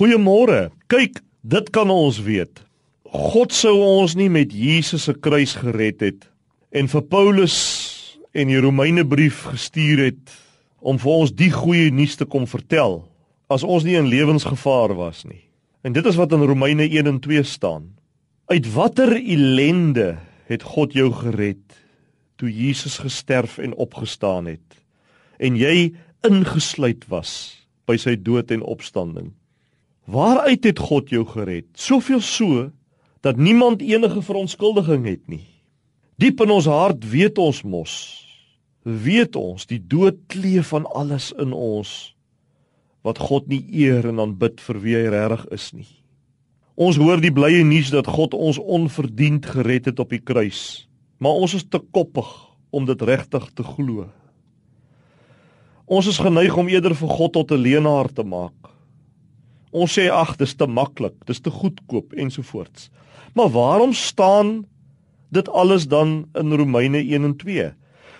Goeiemôre. Kyk, dit kan ons weet. God sou ons nie met Jesus se kruis gered het en vir Paulus en die Romeine brief gestuur het om vir ons die goeie nuus te kom vertel as ons nie in lewensgevaar was nie. En dit is wat in Romeine 1 en 2 staan. Uit watter ellende het God jou gered toe Jesus gesterf en opgestaan het en jy ingesluit was by sy dood en opstanding? Waaruit het God jou gered? Soveel so dat niemand enige verontskuldiging het nie. Diep in ons hart weet ons mos, weet ons die dood kleef van alles in ons wat God nie eer en aanbid vir wie hy regtig is nie. Ons hoor die blye nuus dat God ons onverdiend gered het op die kruis, maar ons is te koppig om dit regtig te glo. Ons is geneig om eerder vir God tot 'n leenaar te maak. Ons sê ag, dis te maklik, dis te goedkoop ensovoorts. Maar waarom staan dit alles dan in Romeine 1 en 2?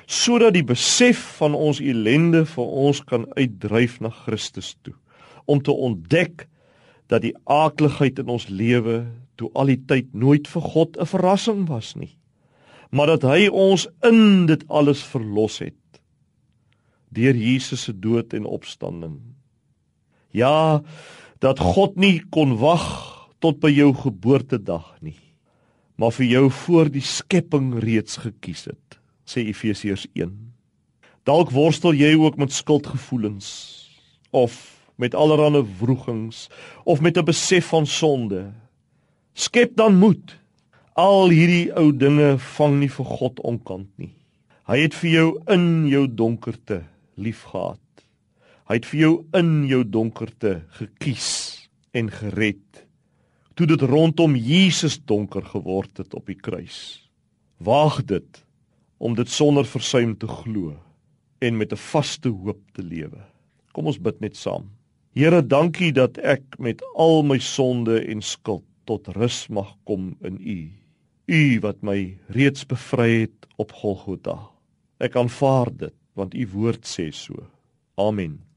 Sodat die besef van ons ellende vir ons kan uitdryf na Christus toe, om te ontdek dat die aakligheid in ons lewe toe al die tyd nooit vir God 'n verrassing was nie, maar dat hy ons in dit alles verlos het deur Jesus se dood en opstanding. Ja, dat God nie kon wag tot by jou geboortedag nie, maar vir jou voor die skepping reeds gekies het, sê Efesiërs 1. Dalk worstel jy ook met skuldgevoelens of met allerlei wrogings of met 'n besef van sonde. Skep dan moed. Al hierdie ou dinge vang nie vir God onkant nie. Hy het vir jou in jou donkerte liefgehad. Hy het vir jou in jou donkerte gekies en gered toe dit rondom Jesus donker geword het op die kruis. Waag dit om dit sonder versuim te glo en met 'n vaste hoop te lewe. Kom ons bid net saam. Here, dankie dat ek met al my sonde en skuld tot rus mag kom in U. U wat my reeds bevry het op Golgotha. Ek aanvaar dit want U woord sê so. Amen.